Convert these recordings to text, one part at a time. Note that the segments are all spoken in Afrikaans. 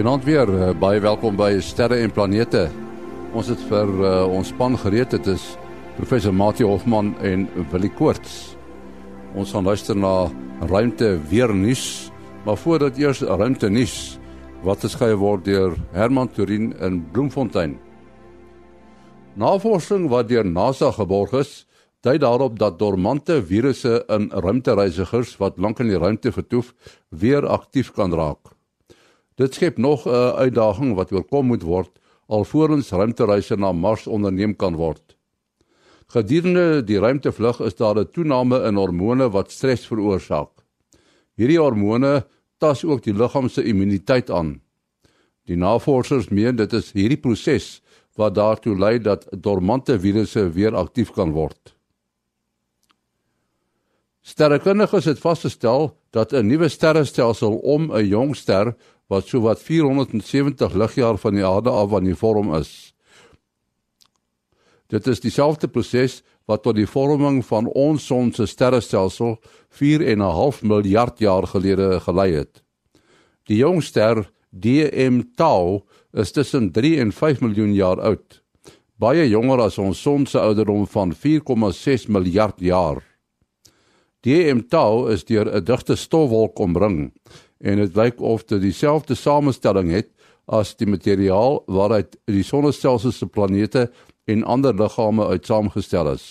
Goeienaand weer. Uh, baie welkom by Sterre en Planete. Ons het vir uh, ons span gereed. Dit is professor Mati Hofman en Willie Koorts. Ons gaan luister na ruimte weer nuus, maar voordat eers ruimte nuus wat geskei word deur Herman Turin in Bloemfontein. Navorsing wat deur NASA geborg is, dui daarop dat dormante virusse in ruimtereisigers wat lank in die ruimte vertoef, weer aktief kan raak. Dit skep nog 'n uitdaging wat oorkom moet word alvorens ruimtereise na Mars onderneem kan word. Gedurende die ruimtevlug is daar 'n toename in hormone wat stres veroorsaak. Hierdie hormone tas ook die liggaam se immuniteit aan. Die navorsers meen dit is hierdie proses wat daartoe lei dat dormante virusse weer aktief kan word. Sterrekundiges het vasgestel dat 'n nuwe sterrestelsel om 'n jong ster wat so wat 470 ligjaar van die aarde af aan die vorm is. Dit is dieselfde proses wat tot die vorming van ons son se sterrestelsel 4.5 miljard jaar gelede gelei het. Die jong ster DM Tau is tussen 3 en 5 miljoen jaar oud, baie jonger as ons son se ouderdom van 4.6 miljard jaar. DM Tau is deur 'n digte stofwolk omring en dit lyk of dit dieselfde samestelling het as die materiaal waaruit die sonnestelsel se planete en ander liggame uit saamgestel is.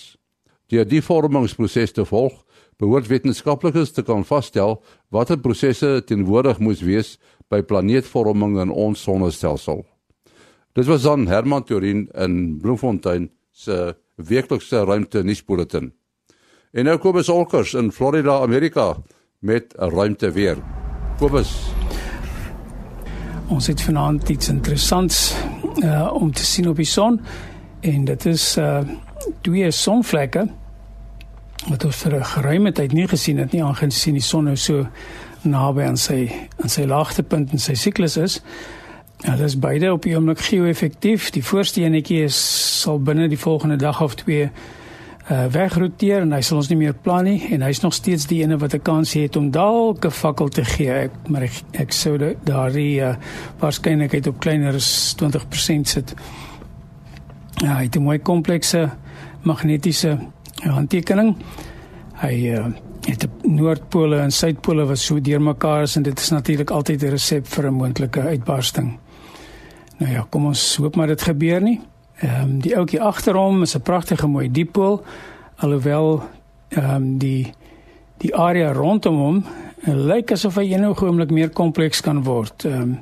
Deur die vormingsproses te volg, behoort wetenskaplikes te kan vasstel watter prosesse teenwoordig moes wees by planeetvorming in ons sonnestelsel. Dit was dan Herman Turin in Bloemfontein se weeklikse ruimte nuusbulletin. En nou kom ons olkers in Florida, Amerika met 'n ruimte weer. Kobus. Ons het vanaand iets interessants uh om te sien op die son en dit is uh twee sonvlekke wat ons vir 'n geruime tyd nie gesien het nie aangesien die son nou so naby aan sy aan sy laagtepunt in sy siklus is. Ja, dit is beide op die oomblik geo-effektief. Die voorste enetjie is sal binne die volgende dag of twee uh, wegroteer en hy sal ons nie meer plan nie en hy's nog steeds die ene wat 'n kans het om dalk 'n fakkel te gee. Ek maar ek, ek sou daardie uh, waarskynlikheid op kleiner as 20% sit. Ja, hy het 'n mooi komplekse magnetiese handtekening. Hy uh, het noordpole en suidpole wat so deurmekaar is en dit is natuurlik altyd 'n resep vir 'n moontlike uitbarsting. Nou ja, kom ons hoop maar dit gebeur nie. Ehm um, die ouetjie agter hom is 'n pragtige mooi dieppool alhoewel ehm um, die die area rondom hom eh, lyk asof hy eendag oomblik meer kompleks kan word. Ehm um,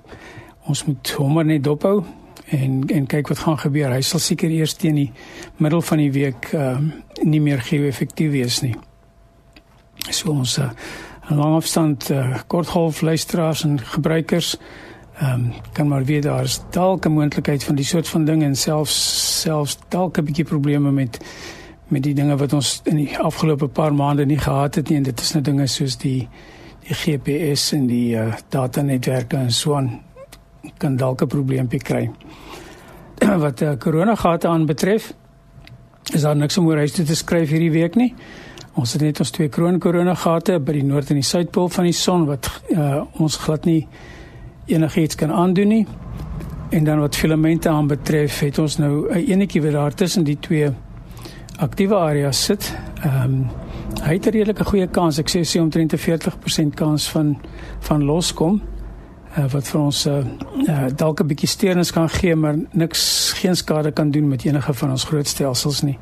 ons moet hom maar net dophou en en kyk wat gaan gebeur. Hy sal seker eers teen die middel van die week ehm um, nie meer geo-effektief wees nie. So ons uh, lang afstand uh, kortgolf luisteraars en gebruikers ehm um, kan maar weer daar is dalk 'n moontlikheid van die soort van dinge en selfs selfs dalk 'n bietjie probleme met met die dinge wat ons in die afgelope paar maande nie gehad het nie en dit is nou dinge soos die die GPS en die uh, datanetwerke en so aan kan dalk 'n probleempie kry. wat uh, corona gate aan betref is daar niks om oor huis toe te skryf hierdie week nie. Ons het net ons twee kroon corona gate by die noord en die suidpool van die son wat uh, ons glad nie enigiets kan aandoen nie. En dan wat filamente aan betref, het ons nou 'n enetjie wat daar tussen die twee aktiewe areas sit. Ehm um, hy het 'n redelike goeie kans. Ek sê sy omtrent 'n 40% kans van van loskom. Uh, wat vir ons uh, uh, dalk 'n bietjie steurings kan gee, maar niks geen skade kan doen met enige van ons groot stelsels nie.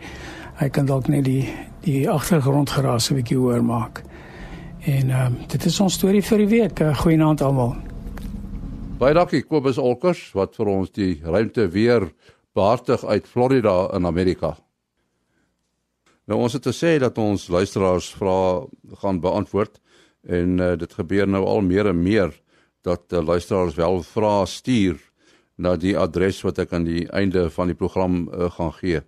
Hy kan dalk net die die agtergrond geraas 'n bietjie hoër maak. En ehm uh, dit is ons storie vir die week. Uh, Goeienaand almal. Baie dankie Kobus Olkers wat vir ons die ruimte weer behartig uit Florida in Amerika. Nou ons het te sê dat ons luisteraars vra gaan beantwoord en uh, dit gebeur nou al meer en meer dat uh, luisteraars wel vra stuur na die adres wat ek aan die einde van die program uh, gaan gee.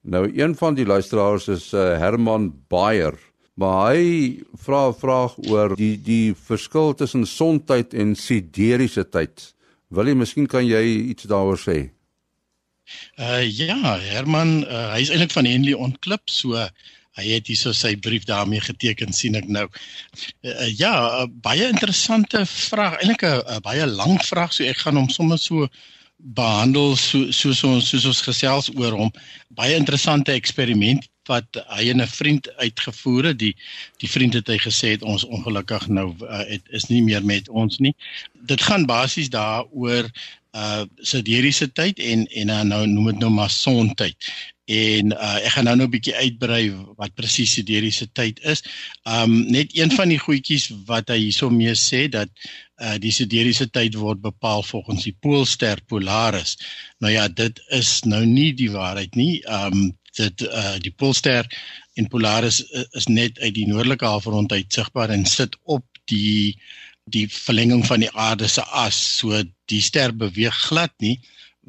Nou een van die luisteraars is uh, Herman Bayer Maar hy vra 'n vraag oor die die verskil tussen sontyd en sideriese tyd. Wil jy miskien kan jy iets daaroor sê? Uh ja, Herman, uh, hy is eintlik van Henley Onklip, so Hy het hierso sy brief daarmee geteken sien ek nou. Uh, ja, uh, baie interessante vraag, eintlik 'n baie lang vraag, so ek gaan hom sommer so behandel so soos ons soos ons gesels oor hom. Baie interessante eksperiment wat hy en 'n vriend uitgevoer het. Die die vriend het hy gesê het ons ongelukkig nou uh, het is nie meer met ons nie. Dit gaan basies daaroor uh sideriese tyd en en uh, nou noem dit nou maar sontyd. En uh ek gaan nou nou 'n bietjie uitbrei wat presies sideriese tyd is. Um net een van die goedjies wat hy hierso mee sê dat uh die sideriese tyd word bepaal volgens die poolster Polaris. Nou ja, dit is nou nie die waarheid nie. Um dit uh die poolster en Polaris is net uit die noordelike halfrond uit sigbaar en sit op die die verlenging van die aarde se as. So die ster beweeg glad nie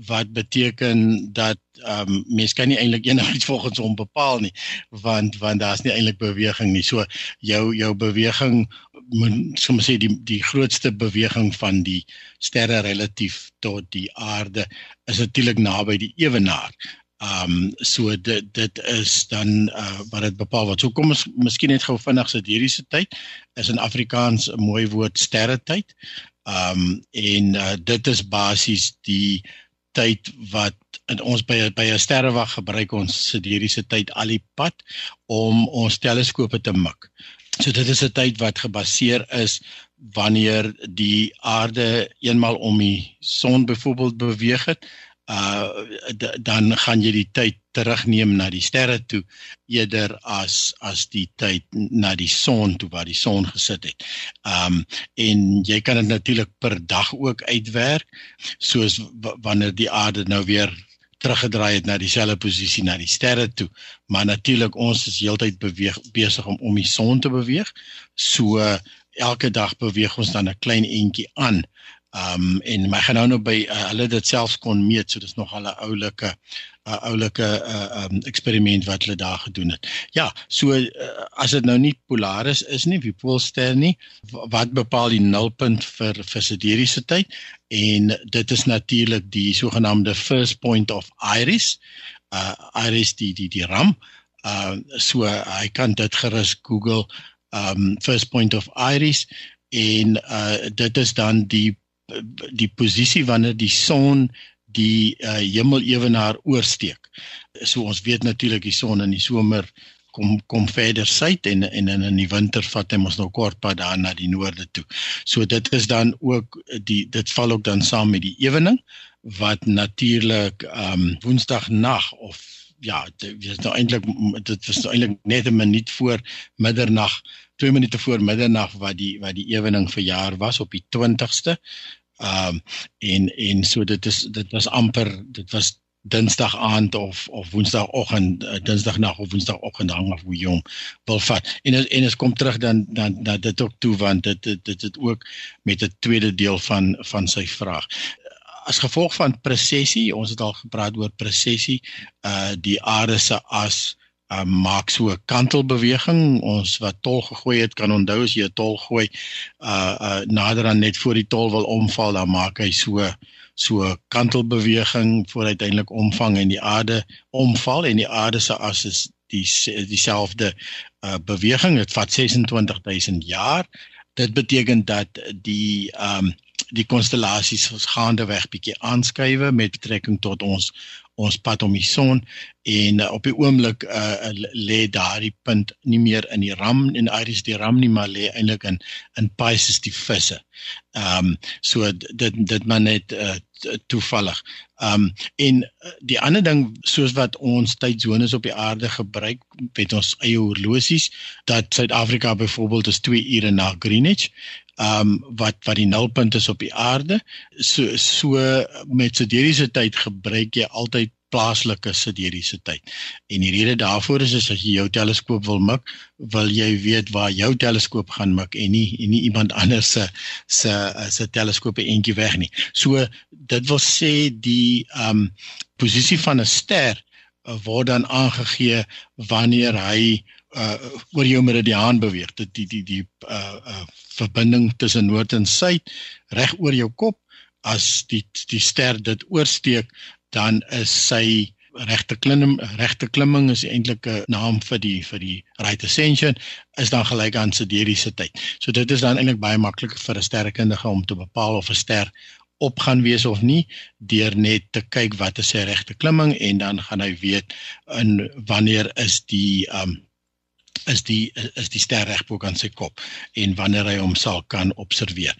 wat beteken dat ehm um, mens kan nie eintlik enigiets volgens hom bepaal nie want want daar's nie eintlik beweging nie. So jou jou beweging moet soms sê die die grootste beweging van die sterre relatief tot die aarde is natuurlik naby die ewenaar. Ehm um, so dit dit is dan uh, wat dit bepaal word. So kom ons miskien net gou vinnig sit hierdie se tyd is in Afrikaans 'n mooi woord sterre tyd. Ehm um, en uh, dit is basies die tyd wat ons by by 'n sterrewag gebruik ons sideriese tyd al die pad om ons teleskope te mik. So dit is 'n tyd wat gebaseer is wanneer die aarde eenmal om die son byvoorbeeld beweeg het uh dan gaan jy die tyd terugneem na die sterre toe eerder as as die tyd na die son toe waar die son gesit het. Um en jy kan dit natuurlik per dag ook uitwerk soos wanneer die aarde nou weer teruggedraai het na dieselfde posisie na die sterre toe. Maar natuurlik ons is heeltyd beweeg besig om om die son te beweeg. So elke dag beweeg ons dan 'n klein entjie aan Um en my gaan nou nou by uh, hulle dit selfs kon meet, so dis nog al 'n oulike 'n uh, oulike uh, um eksperiment wat hulle daar gedoen het. Ja, so uh, as dit nou nie Polaris is nie, wie poolster nie, wat bepaal die nulpunt vir vir sideriese tyd? En dit is natuurlik die sogenaamde first point of Iris. Uh Iris die die die ram. Uh so hy uh, kan dit gerus Google um first point of Iris en uh dit is dan die die posisie wanneer die son die uh, hemel ewenaar oorsteek. So ons weet natuurlik die son in die somer kom kom verder suid en en in die winter vat hy mos nou kort pad daar na die noorde toe. So dit is dan ook die dit val ook dan saam met die ewening wat natuurlik ehm um, woensdag nag of ja, dit is nou eintlik dit was nou eintlik net 'n minuut voor middernag, 2 minute voor middernag wat die wat die ewening verjaar was op die 20ste. Ehm um, en en so dit is dit was amper dit was Dinsdag aand of of Woensdagoggend, uh, Dinsdagnag of Woensdagoggend hang af hoe hom wil vat. En en dit kom terug dan dan dan dit ook toe want dit dit dit het ook met 'n tweede deel van van sy vraag. As gevolg van presessie, ons het al gepraat oor presessie, uh die aarde se as uh, maak so 'n kantelbeweging. Ons wat tol gegooi het kan onthou as jy 'n tol gooi uh uh nader aan net voor die tol wil omval, dan maak hy so so 'n kantelbeweging voor uiteindelik omvang en die aarde omval en die aarde se as is die dieselfde uh beweging. Dit vat 26000 jaar. Dit beteken dat die um die konstellasies gaande weg bietjie aanskuiwe met betrekking tot ons ons pad om die son en uh, op die oomblik uh, lê daardie punt nie meer in die ram en Iris die ram nie maar lê eintlik in in Pisces die visse. Ehm um, so dit dit maar net uh, toevallig. Ehm um, en die ander ding soos wat ons tydsones op die aarde gebruik met ons eie horlosies dat Suid-Afrika byvoorbeeld is 2 ure na Greenwich um, wat wat die nulpunt is op die aarde. So so met sideriese tyd gebruik jy altyd plaaslike sideriese tyd. En die rede daarvoor is, is as jy jou teleskoop wil mik, wil jy weet waar jou teleskoop gaan mik en nie en nie iemand anders se se se teleskoop eentjie weg nie. So dit wil sê die ehm um, posisie van 'n ster uh, word dan aangegee wanneer hy uh oor jou meridiaan beweeg dit die die die uh uh verbinding tussen noord en suid reg oor jou kop as die die ster dit oorsteek dan is sy regte klim regte klimming is eintlik 'n naam vir die vir die right ascension is dan gelyk aan sideriese tyd. So dit is dan eintlik baie maklik vir 'n sterrekundige om te bepaal of 'n ster op gaan wees of nie deur net te kyk wat is sy regte klimming en dan gaan hy weet in wanneer is die um is die is die ster reg bo kan sy kop en wanneer hy hom sal kan observeer.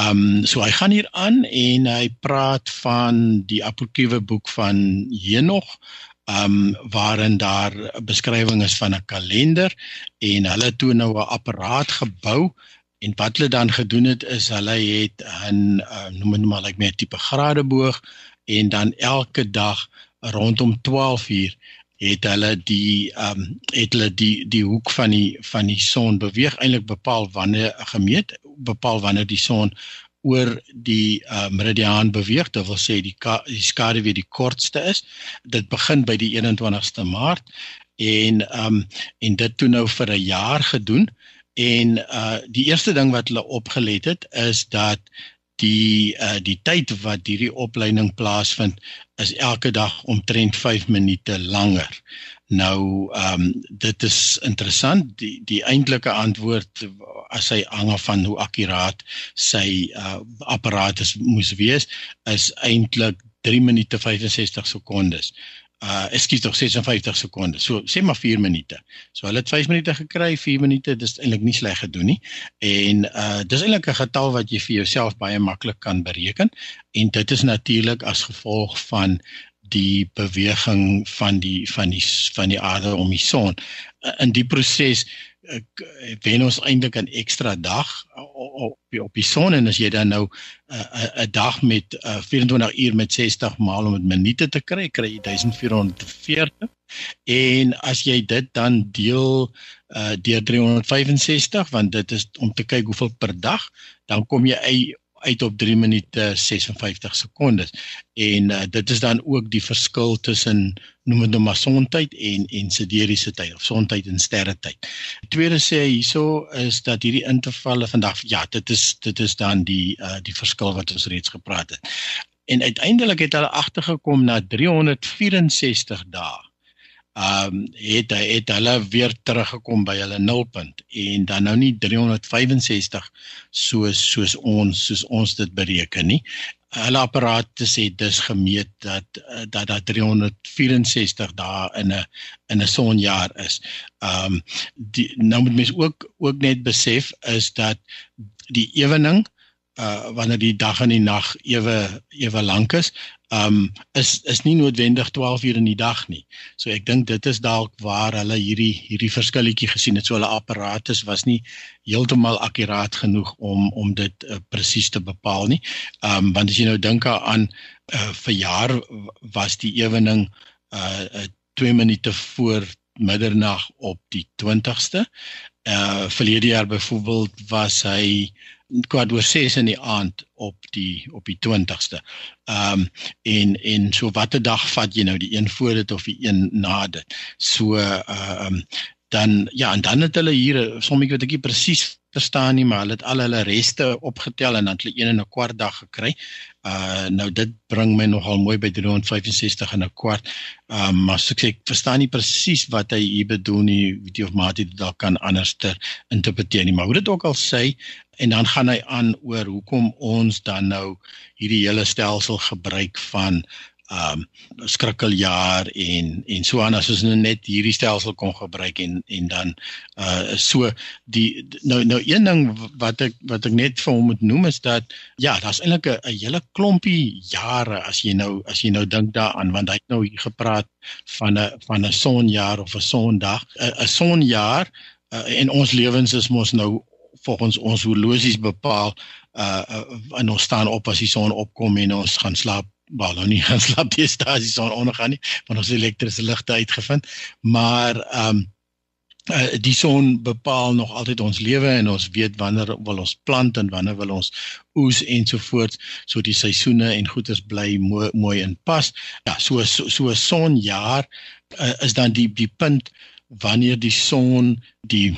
Um so hy gaan hier aan en hy praat van die apokriewe boek van Henog um waarin daar 'n beskrywing is van 'n kalender en hulle toe nou 'n apparaat gebou en wat hulle dan gedoen het is hulle het 'n uh, noem dit maar like met 'n tipe gradeboog en dan elke dag rondom 12 uur het hulle die ehm um, het hulle die die hoek van die van die son beweeg eintlik bepaal wanneer gemeet bepaal wanneer die son oor die uh, meridiaan beweeg dit wil sê die die skade weer die kortste is. Dit begin by die 21ste maart en ehm um, en dit toe nou vir 'n jaar gedoen en uh die eerste ding wat hulle opgelet het is dat die uh die tyd wat hierdie opleiding plaasvind is elke dag omtrent 5 minute langer. Nou ehm um, dit is interessant die die eintlike antwoord as hy hang af van hoe akkuraat sy uh apparaat is moes wees is eintlik 3 minute 65 sekondes uh ekskuus tog 56 sekondes. So sê maar 4 minute. So hulle het 5 minute gekry, 4 minute, dis eintlik nie sleg gedoen nie. En uh dis eintlik 'n getal wat jy vir jouself baie maklik kan bereken en dit is natuurlik as gevolg van die beweging van die van die van die aarde om die son. In die proses wen ons eintlik 'n ekstra dag op op die son en as jy dan nou 'n uh, 'n dag met uh, 24 uur met 60 maal om dit minute te kry, kry jy 1440. En as jy dit dan deel uh, deur 365 want dit is om te kyk hoeveel per dag, dan kom jy uit op 3 minute 56 sekondes. En uh, dit is dan ook die verskil tussen noem dit nou maar sontyd en en sideriese tyd of sontyd en sterretyd. Tweede sê hierso is dat hierdie intervalle vandag ja, dit is dit is dan die uh, die verskil wat ons reeds gepraat het. En uiteindelik het hulle agtergekom na 364 dae um, het hy het hulle weer teruggekom by hulle nulpunt en dan nou nie 365 soos soos ons soos ons dit bereken nie. Hulle apparate sê dis gemeet dat dat dat 364 dae in 'n in 'n sonjaar is. Ehm um, nou moet mens ook ook net besef is dat die ewening uh wanneer die dag en die nag ewe ewe lank is, um is is nie noodwendig 12 uur in die dag nie. So ek dink dit is dalk waar hulle hierdie hierdie verskilletjie gesien het. So hulle apparatus was nie heeltemal akkuraat genoeg om om dit uh, presies te bepaal nie. Um want as jy nou dink aan uh, vir jaar was die ewening uh 2 minute voor middernag op die 20ste. Uh verlede jaar byvoorbeeld was hy kwart oor 6 in die aand op die op die 20ste. Ehm um, en en so watter dag vat jy nou die een voor dit of die een na dit? So ehm um, dan ja en dan het hulle hier sommige wat ek nie presies verstaan nie, maar hulle het al hulle reste opgetel en dan hulle een en 'n kwart dag gekry. Uh nou dit bring my nogal mooi by 365 en 'n kwart. Ehm um, maar so ek sê ek verstaan nie presies wat hy hier bedoel nie, weet jy of maar dit dalk kan anderster interpreteer nie, maar hoe dit ook al sê en dan gaan hy aan oor hoekom ons dan nou hierdie hele stelsel gebruik van um skrikkeljaar en en so aan as ons nou net hierdie stelsel kon gebruik en en dan uh so die nou nou een ding wat ek wat ek net vir hom moet noem is dat ja daar's eintlik 'n hele klompie jare as jy nou as jy nou dink daaraan want hy het nou hier gepraat van 'n van 'n sonjaar of 'n sondag 'n sonjaar uh, en ons lewens is mos nou volgens ons horlosies bepaal uh, uh en ons staan op as die son opkom en ons gaan slaap wel nou nie gaan slaap die stasie son ondergaan nie want ons elektriese ligte uitgevind maar ehm um, uh, die son bepaal nog altyd ons lewe en ons weet wanneer wil ons plant en wanneer wil ons oes ensovoorts so die seisoene en goeders bly mooi, mooi in pas. Ja so so, so sonjaar uh, is dan die die punt wanneer die son die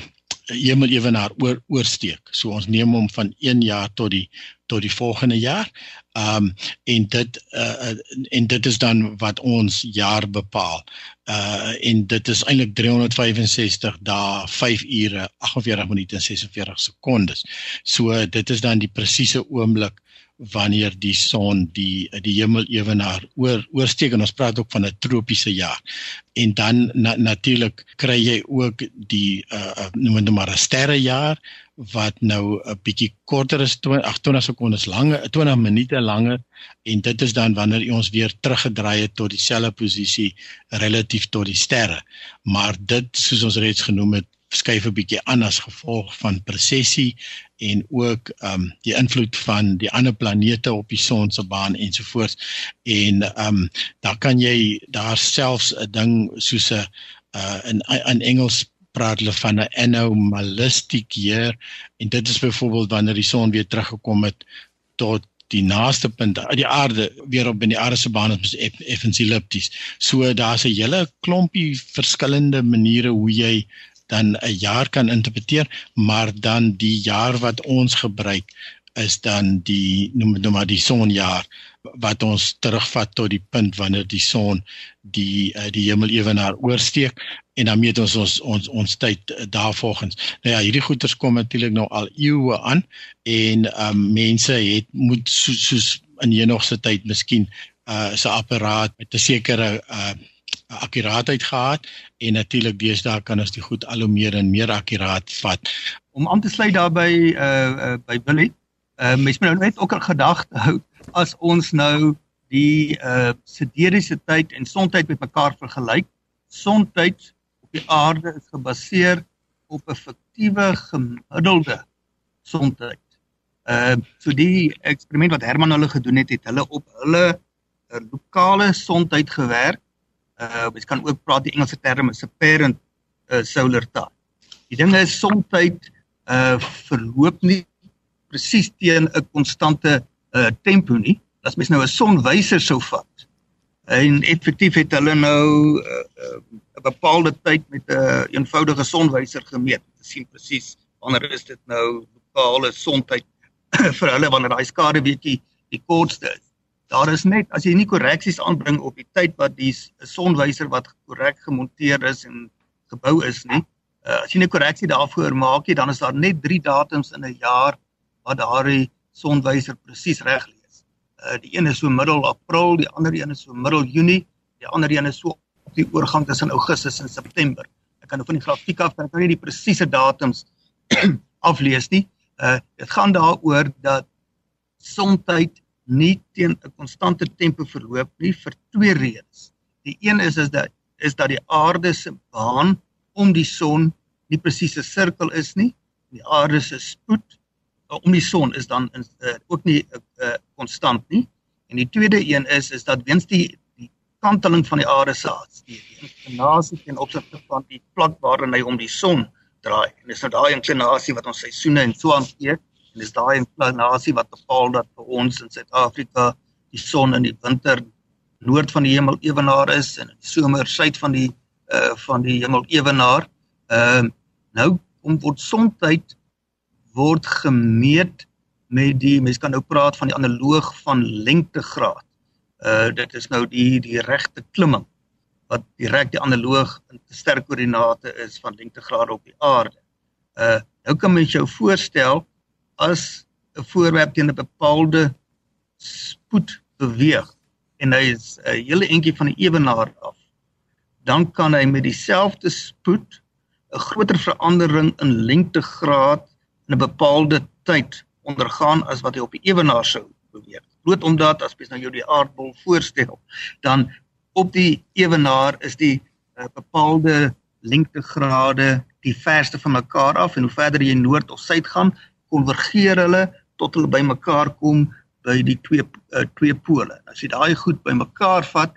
hemel ewenaar oor oorsteek. So ons neem hom van 1 jaar tot die tot die volgende jaar. Ehm um, en dit uh, en dit is dan wat ons jaar bepaal. Uh en dit is eintlik 365 dae, 5 ure, 48 minute en 46 sekondes. So dit is dan die presiese oomblik wanneer die son die die hemel ewenaar oor oorsteek en ons praat ook van 'n tropiese jaar. En dan na, natuurlik kry jy ook die uh noem dit maar 'n sterrejaar wat nou 'n bietjie korter is 28 sekondes langer 20 minute langer en dit is dan wanneer ons weer teruggedraai het tot dieselfde posisie relatief tot die sterre maar dit soos ons reeds genoem het skuif 'n bietjie aan as gevolg van presessie en ook ehm um, die invloed van die ander planete op die son se baan ensovoorts en ehm um, daar kan jy daar selfs 'n ding soos 'n uh, in in Engels praat hulle van 'n anomalistic year en dit is byvoorbeeld wanneer die son weer teruggekom het tot die naaste punt uit die aarde weer op in die aarde se baan is effens ellipties. So daar's 'n hele klompie verskillende maniere hoe jy dan 'n jaar kan interpreteer, maar dan die jaar wat ons gebruik is dan die noem dit nou maar die sonjaar wat ons terugvat tot die punt wanneer die son die uh, die hemel ewenaar oorsteek en dan meet ons ons ons ons tyd uh, daarvolgens. Nou ja, hierdie goeters kom natuurlik nou al eeue aan en um, mense het moet soos, soos in heenogse tyd miskien uh, se apparaat met 'n sekere uh, akkuraatheid gehad en natuurlik deesdae kan ons dit goed al hoe meer en meer akkuraat vat. Om aan te sluit daarby uh, uh by Billy. Uh mens moet nou net ook 'n gedagte hou as ons nou die uh sideriese tyd en sontyd met mekaar vergelyk. Sontyd op die aarde is gebaseer op 'n fiktiewe gemiddelde sontyd. Uh so die eksperiment wat Herman hulle gedoen het, het hulle op hulle lokale sontyd gewerk uh mens kan ook praat die Engelse term is 'n parent uh, solar time. Die ding is soms uh verloop nie presies teen 'n konstante uh tempo nie. As mens nou 'n sonwyser sou vat en effektief het hulle nou 'n uh, bepaalde tyd met 'n uh, eenvoudige sonwyser gemeet om te sien presies wanneer is dit nou lokale sontyd vir hulle wanneer daai skade bietjie die kortste is daar is net as jy nie korreksies aanbring op die tyd wat die sonwyser wat korrek gemonteer is en gebou is nie uh, as jy 'n korreksie daarvoor maak jy dan is daar net 3 datums in 'n jaar wat daardie sonwyser presies reg lees. Uh, die een is so middel April, die ander een is so middel Junie, die ander een is so op die oorgang tussen Augustus en September. Ek kan nou van die grafiek af kan ek nou nie die presiese datums aflees nie. Uh dit gaan daaroor dat sontyd nie teen 'n konstante tempo verloop nie vir twee redes. Die een is is dat is dat die aarde se baan om die son nie presies 'n sirkel is nie. Die aarde se spoed uh, om die son is dan in, uh, ook nie 'n uh, konstant uh, nie. En die tweede een is is dat weens die die kanteling van die aarde se inklinasie teen opsigte van die vlak waarin hy om die son draai. En dis nou daai inklinasie wat ons seisoene en so hanteer en dis daai inklinasie wat bepaal dat vir ons in Suid-Afrika die son in die winter noord van die hemel ewenaar is en in die somer suid van die uh van die hemel ewenaar. Ehm uh, nou om word sontyd word gemeet met die mense kan nou praat van die analoog van lengtegraad. Uh dit is nou die die regte klimming wat direk die analoog in sterk koördinate is van lengtegrade op die aarde. Uh nou kan mens jou voorstel as 'n voorwerp teen 'n bepaalde spoed beweeg en hy is 'n hele entjie van die ewenaar af, dan kan hy met dieselfde spoed 'n groter verandering in lengtegraad in 'n bepaalde tyd ondergaan as wat hy op die ewenaar sou beweeg. Bloot omdat as mens nou jou die aardbol voorstel, dan op die ewenaar is die uh, bepaalde lengtegrade die verste van mekaar af en hoe verder jy noord of suid gaan, konvergeer hulle tot hulle bymekaar kom by die twee uh, twee pole. As jy daai goed bymekaar vat,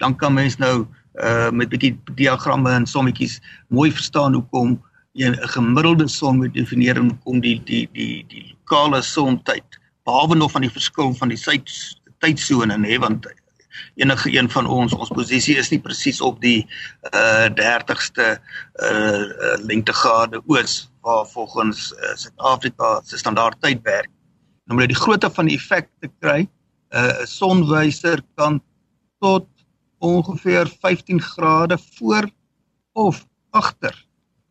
dan kan mens nou uh met bietjie diagramme en sommetjies mooi verstaan hoekom jy 'n gemiddelde som moet definieer en kom die die die die lokale somtyd behalwe nog van die verskil van die suid tydsone nê want enige een van ons ons posisie is nie presies op die uh 30ste uh lengtegrade oos waar volgens uh, Suid-Afrika se standaard tyd werk. Nou om net die grootte van die effek te kry, 'n uh, sonwyser kan tot ongeveer 15 grade voor of agter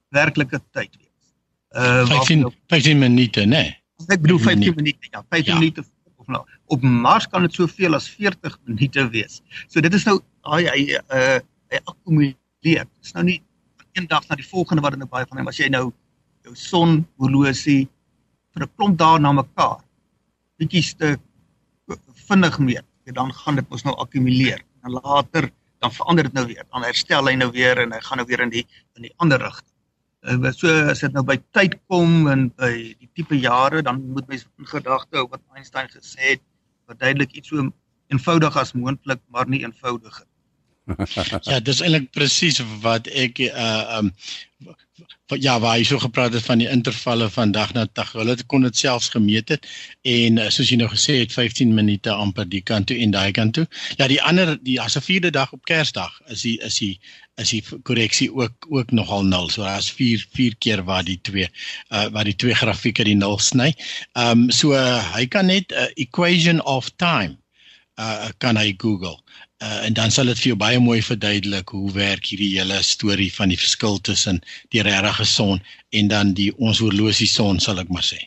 werklike tyd wees. Uh 15 15 minute, né? Nee. Ek bedoel 15 minute, ja, 15 ja. minute of nou. Op Mars kan dit soveel as 40 minute wees. So dit is nou hy hy uh hy akkumuleer. Dit is nou nie een dag na die volgende wat dit nou baie van hom as jy nou jou sonhorlosie vir 'n klomp dae na mekaar bietjie te vinnig meet, dan gaan dit mos nou akkumuleer. En later dan verander dit nou weer. Dan herstel hy nou weer en hy gaan nou weer in die in die ander rigting. Uh, so as dit nou by tyd kom en by die tipe jare dan moet mens in gedagte hou wat Einstein gesê het, verduidelik iets so eenvoudig as moontlik, maar nie eenvoudiger. ja, dis eintlik presies wat ek uh um ja, waar hy so gepraat het van die intervalle van dag na dag. Hulle kon dit selfs gemeet het en uh, soos jy nou gesê het 15 minute amper die kant toe en daai kant toe. Ja, die ander die as 'n vierde dag op Kersdag is die is die is die korreksie ook ook nogal nul. So daar's 4 4 keer waar die twee uh waar die twee grafieke die nul sny. Ehm um, so uh, hy kan net 'n uh, equation of time uh kan hy Google uh, en dan sal dit vir jou baie mooi verduidelik hoe werk hierdie hele storie van die verskil tussen die regte son en dan die ons horlosie son sal ek maar sê.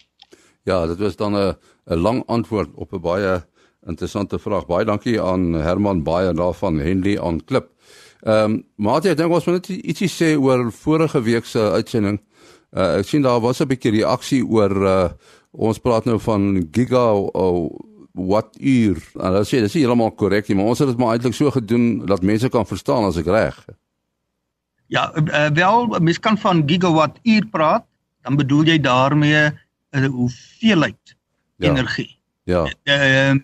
Ja, dit was dan 'n 'n lang antwoord op 'n baie interessante vraag. Baie dankie aan Herman Baie daarvan Henley on Klip. Ehm um, maar jy dink ons moet ietsie sê oor vorige week se uitsending. Uh, ek sien daar was 'n bietjie reaksie oor uh, ons praat nou van giga uh, wat uur. En dan sê dis nie heeltemal korrek nie, maar ons het dit maar eintlik so gedoen dat mense kan verstaan as ek reg. Ja, uh, wel, mens kan van gigawatt uur praat, dan bedoel jy daarmee 'n uh, eh, hoeveelheid ja. energie. Ja. Uh,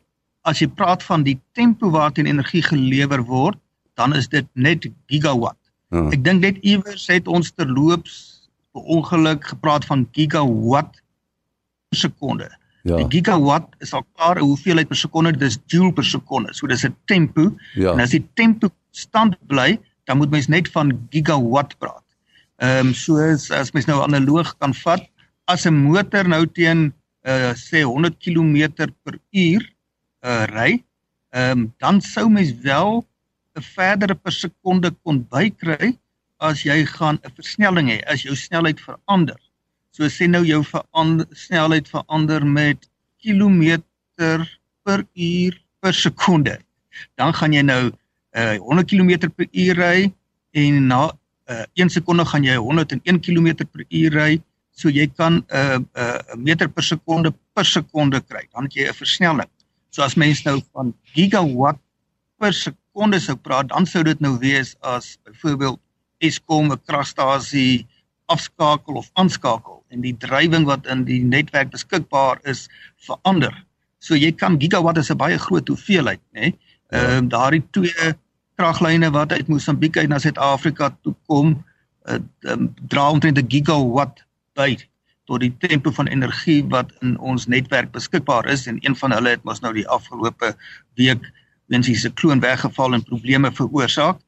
as jy praat van die tempo waarteen energie gelewer word, dan is dit net gigawatt. Ja. Ek dink net iewers het ons terloops per ongeluk gepraat van gigawatt per sekonde. Ja. Die gigawatt is al klaar 'n hoeveelheid per sekonde, dis joule per sekonde. So dis 'n tempo. Ja. En as die tempo stand bly, dan moet mens net van gigawatt praat. Ehm um, so as, as mens nou analoog kan vat, as 'n motor nou teen uh sê 100 km per uur uh ry, ehm um, dan sou mens wel 'n verdere per sekonde kon bykry as jy gaan 'n versnelling hê, as jou snelheid verander. So sê nou jou verander, snelheid verander met kilometer per uur per sekonde. Dan gaan jy nou uh 100 km per uur ry en na uh 1 sekonde gaan jy 101 km per uur ry. So jy kan 'n uh, 'n uh, meter per sekonde per sekonde kry. Dan het jy 'n versnelling. So as mens nou van gigawatt per sekonde sou praat, dan sou dit nou wees as byvoorbeeld Eskom 'n kragstasie afskakel of aanskakel en die drywing wat in die netwerk beskikbaar is verander. So jy kan gigawatt is 'n baie groot hoeveelheid, nê? Ehm uh, daardie twee kraglyne wat uit Mosambiek uit na Suid-Afrika toe kom, uh, um, dra omtrent 'n gigawatt by tot die tempo van energie wat in ons netwerk beskikbaar is en een van hulle het mos nou die afgelope week weens die sikloon weggeval en probleme veroorsaak.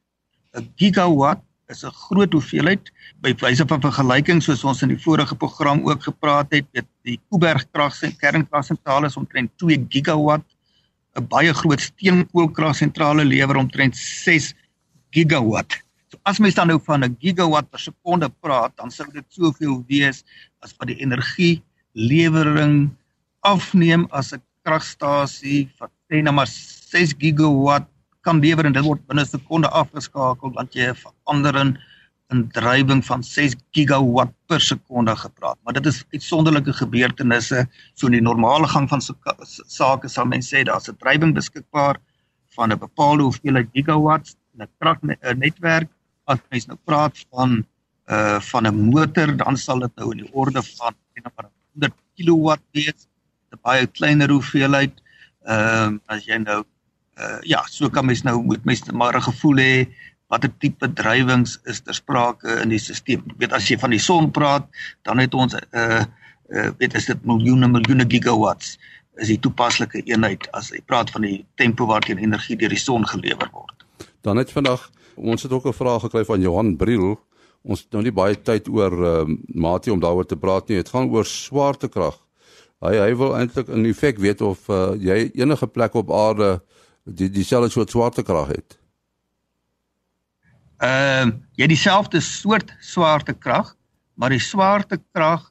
'n Gigawatt is 'n groot hoeveelheid by wyse van vergelyking soos ons in die vorige program ook gepraat het met die Kuiberg krag se kernkragsentrale is omtrent 2 gigawatt. 'n baie groot steenkoolkragsentrale lewer omtrent 6 gigawatt. So as mens dan nou van 'n gigawatt per sekonde praat dan sou dit soveel wees as wat die energie lewering afneem as 'n kragstasie wat sê nou maar 6 gigawatt kan lewer en dit word binne sekonde afgeskakel want jy 'n verandering in drywing van 6 gigawatt per sekonde gepraat. Maar dit is uitsonderlike gebeurtenisse. So in die normale gang van sake sal mense sê daar's 'n drywing beskikbaar van 'n bepaalde hoeveelheid gigawatts in 'n kragnetwerk. As mens nou praat van uh van 'n motor, dan sal dit nou in die orde van 100 kilowatt wees. 'n baie kleiner hoeveelheid. Ehm uh, as jy nou uh ja, so kan mens nou moet mens maar 'n gevoel hê watter tipe drywings is ter sprake in die stelsel. Weet as jy van die son praat, dan het ons 'n uh, uh weet is dit miljoene miljoene gigawatts is die toepaslike eenheid as jy praat van die tempo waarteen energie deur die son gelewer word. Dan het vandag ons het ook 'n vraag gekry van Johan Briel. Ons het nou nie baie tyd oor uh, Matie om daaroor te praat nie. Dit gaan oor swaartekrag. Hy hy wil eintlik in effek weet of uh, jy enige plek op aarde die dieselfde soort swaartekrag het. Ehm uh, jy dieselfde soort swaartekrag, maar die swaartekrag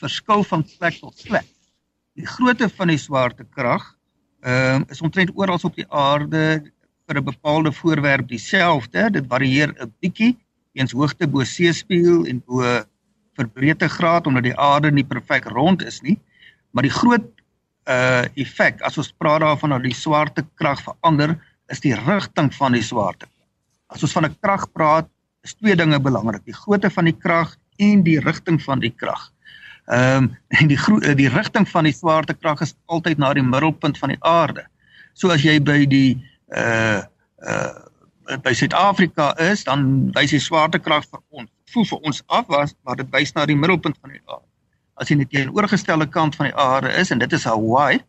verskil van plek tot plek. Die grootte van die swaartekrag ehm uh, is omtrent oral op die aarde vir 'n bepaalde voorwerp dieselfde. Dit varieer 'n bietjie eens hoogte bo seespieël en bo verbreedtegraad omdat die aarde nie perfek rond is nie. Maar die groot uh effek as ons praat daarvan dat die swaartekrag verander, is die rigting van die swaarte. As ons van 'n krag praat, is twee dinge belangrik: die grootte van die krag en die rigting van die krag. Ehm um, en die die rigting van die swaartekrag is altyd na die middelpunt van die aarde. So as jy by die uh uh by Suid-Afrika is, dan wys die swaartekrag vir ons voel vir ons af was, maar dit wys na die middelpunt van die aarde. As jy net teen oorgestelde kant van die aarde is en dit is Hawaii,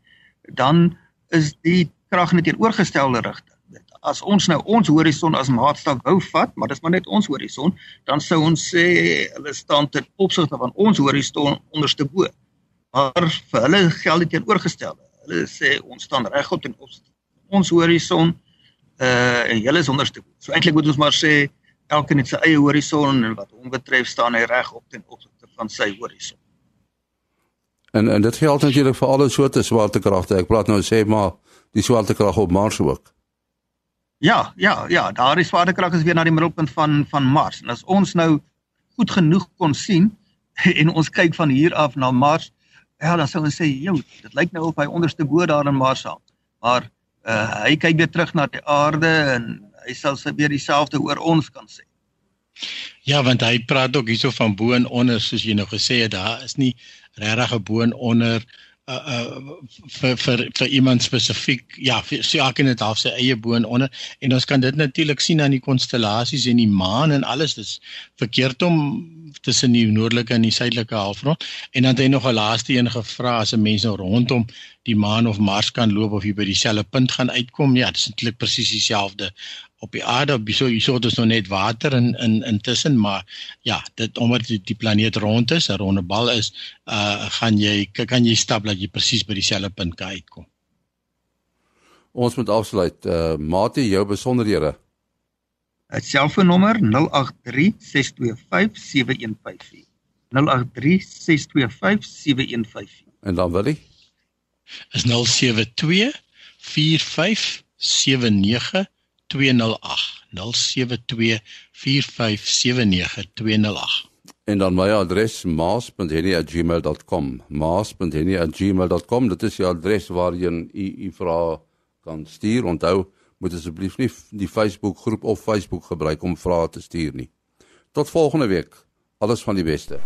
dan is die krag net teen oorgestelde rigting. As ons nou ons horison as maatstaf wou vat, maar dis maar net ons horison, dan sou ons sê hulle staan ten opsigte van ons horison onderste bo. Maar vir hulle geld dit teenoorgestelde. Hulle sê ons staan regop ten opsigte ons horison uh en julle is onderste. So eintlik moet ons maar sê elkeen het sy eie horison en wat hom betref staan hy reg op ten opsigte van sy horison. En en dit geld natuurlik vir alle soorte swaartekragte. Ek praat nou sê maar die swaartekrag op Mars ook. Ja, ja, ja, daar is swaartekrag is weer na die middelpunt van van Mars. En as ons nou goed genoeg kon sien en ons kyk van hier af na Mars, ja, dan sou ons sê, "Jo, dit lyk nou of hy onderste bo daar in Mars hang." Maar uh, hy kyk weer terug na die aarde en hy sal se weer dieselfde oor ons kan sê. Ja, want hy praat ook hierso van bo en onder soos jy nou gesê het, daar is nie regtig 'n bo en onder uh uh vir vir vir iemand spesifiek ja so elke net half sy eie bo en onder. En ons kan dit natuurlik sien aan die konstellasies en die maan en alles dis verkeerd om tussen die noordelike en die suidelike halfrond. En dan het hy nog 'n laaste een gevra as 'n mens nou rondom die maan of Mars kan loop of jy by dieselfde punt gaan uitkom ja dis eintlik presies dieselfde op die aarde op so hierso is nog net water in in intussen maar ja dit omdat die, die planeet rond is 'n ronde bal is uh gaan jy kan jy stap dat jy presies by dieselfde punt kan uitkom. Ons moet afsluit. Uh mate jou besonderhede. Het selfoonnommer 0836257154 0836257154 En dan wil jy is 072 4579 En dan my adres maas.henny@gmail.com maas.henny@gmail.com dit is die adres waarheen u u vrae kan stuur. Onthou moet asseblief nie die Facebook groep of Facebook gebruik om vrae te stuur nie. Tot volgende week. Alles van die beste